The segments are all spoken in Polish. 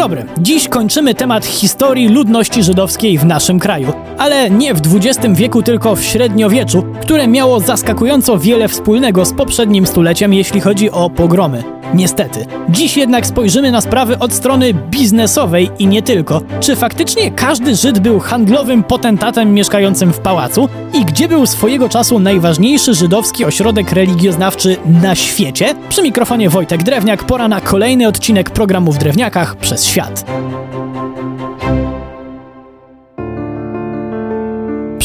dobry. Dziś kończymy temat historii ludności żydowskiej w naszym kraju, ale nie w XX wieku, tylko w średniowieczu, które miało zaskakująco wiele wspólnego z poprzednim stuleciem, jeśli chodzi o pogromy. Niestety. Dziś jednak spojrzymy na sprawy od strony biznesowej i nie tylko. Czy faktycznie każdy Żyd był handlowym potentatem mieszkającym w pałacu? I gdzie był swojego czasu najważniejszy żydowski ośrodek religioznawczy na świecie? Przy mikrofonie Wojtek Drewniak, pora na kolejny odcinek programu w Drewniakach przez świat.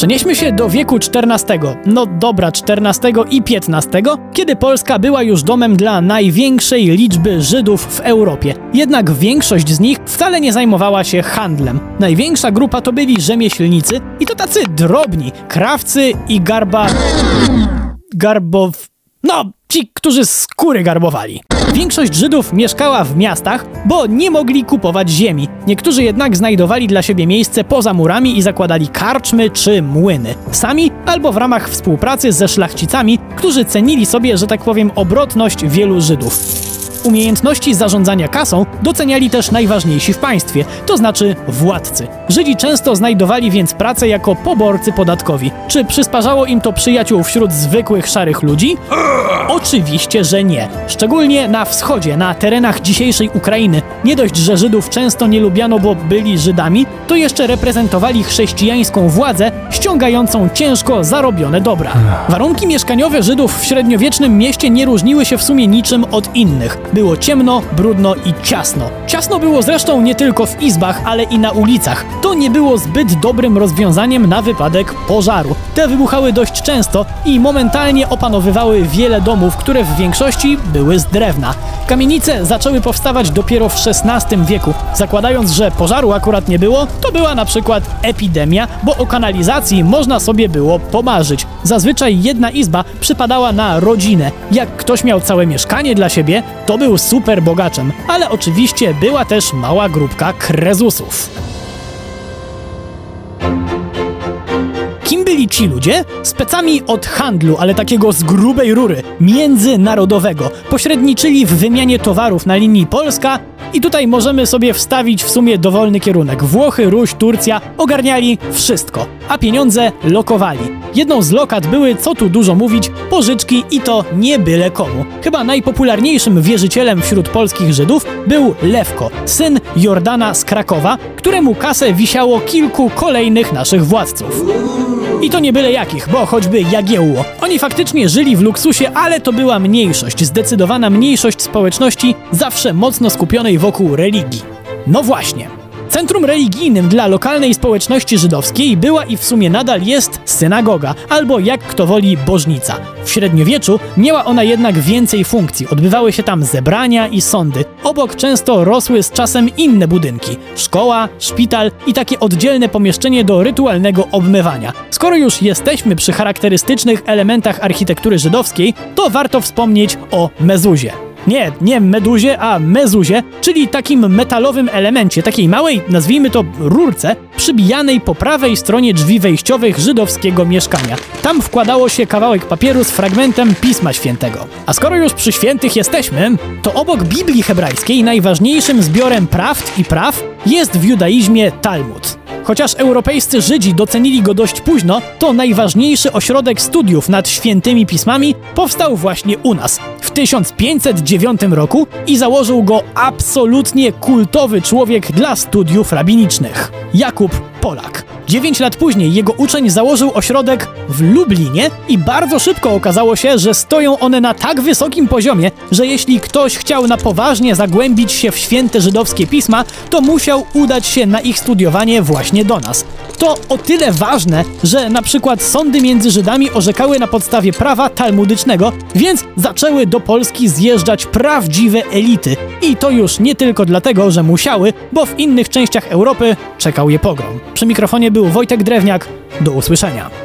Przenieśmy się do wieku XIV, no dobra, XIV i XV, kiedy Polska była już domem dla największej liczby Żydów w Europie. Jednak większość z nich wcale nie zajmowała się handlem. Największa grupa to byli rzemieślnicy i to tacy drobni, krawcy i garba... garbow... no, ci, którzy skóry garbowali. Większość Żydów mieszkała w miastach, bo nie mogli kupować ziemi. Niektórzy jednak znajdowali dla siebie miejsce poza murami i zakładali karczmy czy młyny. Sami albo w ramach współpracy ze szlachcicami, którzy cenili sobie, że tak powiem, obrotność wielu Żydów. Umiejętności zarządzania kasą doceniali też najważniejsi w państwie, to znaczy władcy. Żydzi często znajdowali więc pracę jako poborcy podatkowi. Czy przysparzało im to przyjaciół wśród zwykłych szarych ludzi? Oczywiście, że nie. Szczególnie na wschodzie, na terenach dzisiejszej Ukrainy. Nie dość, że Żydów często nie lubiano, bo byli Żydami, to jeszcze reprezentowali chrześcijańską władzę, ściągającą ciężko zarobione dobra. Warunki mieszkaniowe Żydów w średniowiecznym mieście nie różniły się w sumie niczym od innych. Było ciemno, brudno i ciasno. Ciasno było zresztą nie tylko w izbach, ale i na ulicach. To nie było zbyt dobrym rozwiązaniem na wypadek pożaru. Te wybuchały dość często i momentalnie opanowywały wiele domów, które w większości były z drewna. Kamienice zaczęły powstawać dopiero w XVI wieku. Zakładając, że pożaru akurat nie było, to była na przykład epidemia, bo o kanalizacji można sobie było pomarzyć. Zazwyczaj jedna izba przypadała na rodzinę. Jak ktoś miał całe mieszkanie dla siebie, to był super bogaczem, ale oczywiście była też mała grupka krezusów. Byli ci ludzie? Specami od handlu, ale takiego z grubej rury, międzynarodowego. Pośredniczyli w wymianie towarów na linii Polska i tutaj możemy sobie wstawić w sumie dowolny kierunek. Włochy, Ruś, Turcja ogarniali wszystko, a pieniądze lokowali. Jedną z lokat były, co tu dużo mówić, pożyczki i to nie byle komu. Chyba najpopularniejszym wierzycielem wśród polskich Żydów był Lewko, syn Jordana z Krakowa, któremu kasę wisiało kilku kolejnych naszych władców. I to nie byle jakich, bo choćby Jagiełło. Oni faktycznie żyli w luksusie, ale to była mniejszość, zdecydowana mniejszość społeczności, zawsze mocno skupionej wokół religii. No właśnie. Centrum religijnym dla lokalnej społeczności żydowskiej była i w sumie nadal jest synagoga, albo jak kto woli bożnica. W średniowieczu miała ona jednak więcej funkcji, odbywały się tam zebrania i sądy. Obok często rosły z czasem inne budynki szkoła, szpital i takie oddzielne pomieszczenie do rytualnego obmywania. Skoro już jesteśmy przy charakterystycznych elementach architektury żydowskiej, to warto wspomnieć o mezuzie. Nie, nie meduzie, a mezuzie, czyli takim metalowym elemencie, takiej małej, nazwijmy to rurce, przybijanej po prawej stronie drzwi wejściowych żydowskiego mieszkania. Tam wkładało się kawałek papieru z fragmentem Pisma Świętego. A skoro już przy świętych jesteśmy, to obok Biblii hebrajskiej najważniejszym zbiorem prawd i praw jest w judaizmie Talmud. Chociaż europejscy Żydzi docenili go dość późno, to najważniejszy ośrodek studiów nad świętymi pismami powstał właśnie u nas w 1509 roku i założył go absolutnie kultowy człowiek dla studiów rabinicznych. Jakub Polak. Dziewięć lat później jego uczeń założył ośrodek w Lublinie i bardzo szybko okazało się, że stoją one na tak wysokim poziomie, że jeśli ktoś chciał na poważnie zagłębić się w święte żydowskie pisma, to musiał udać się na ich studiowanie właśnie do nas. To o tyle ważne, że na przykład sądy między Żydami orzekały na podstawie prawa talmudycznego, więc zaczęły do Polski zjeżdżać prawdziwe elity. I to już nie tylko dlatego, że musiały, bo w innych częściach Europy czekał je pogrom. Przy mikrofonie był Wojtek Drewniak. Do usłyszenia.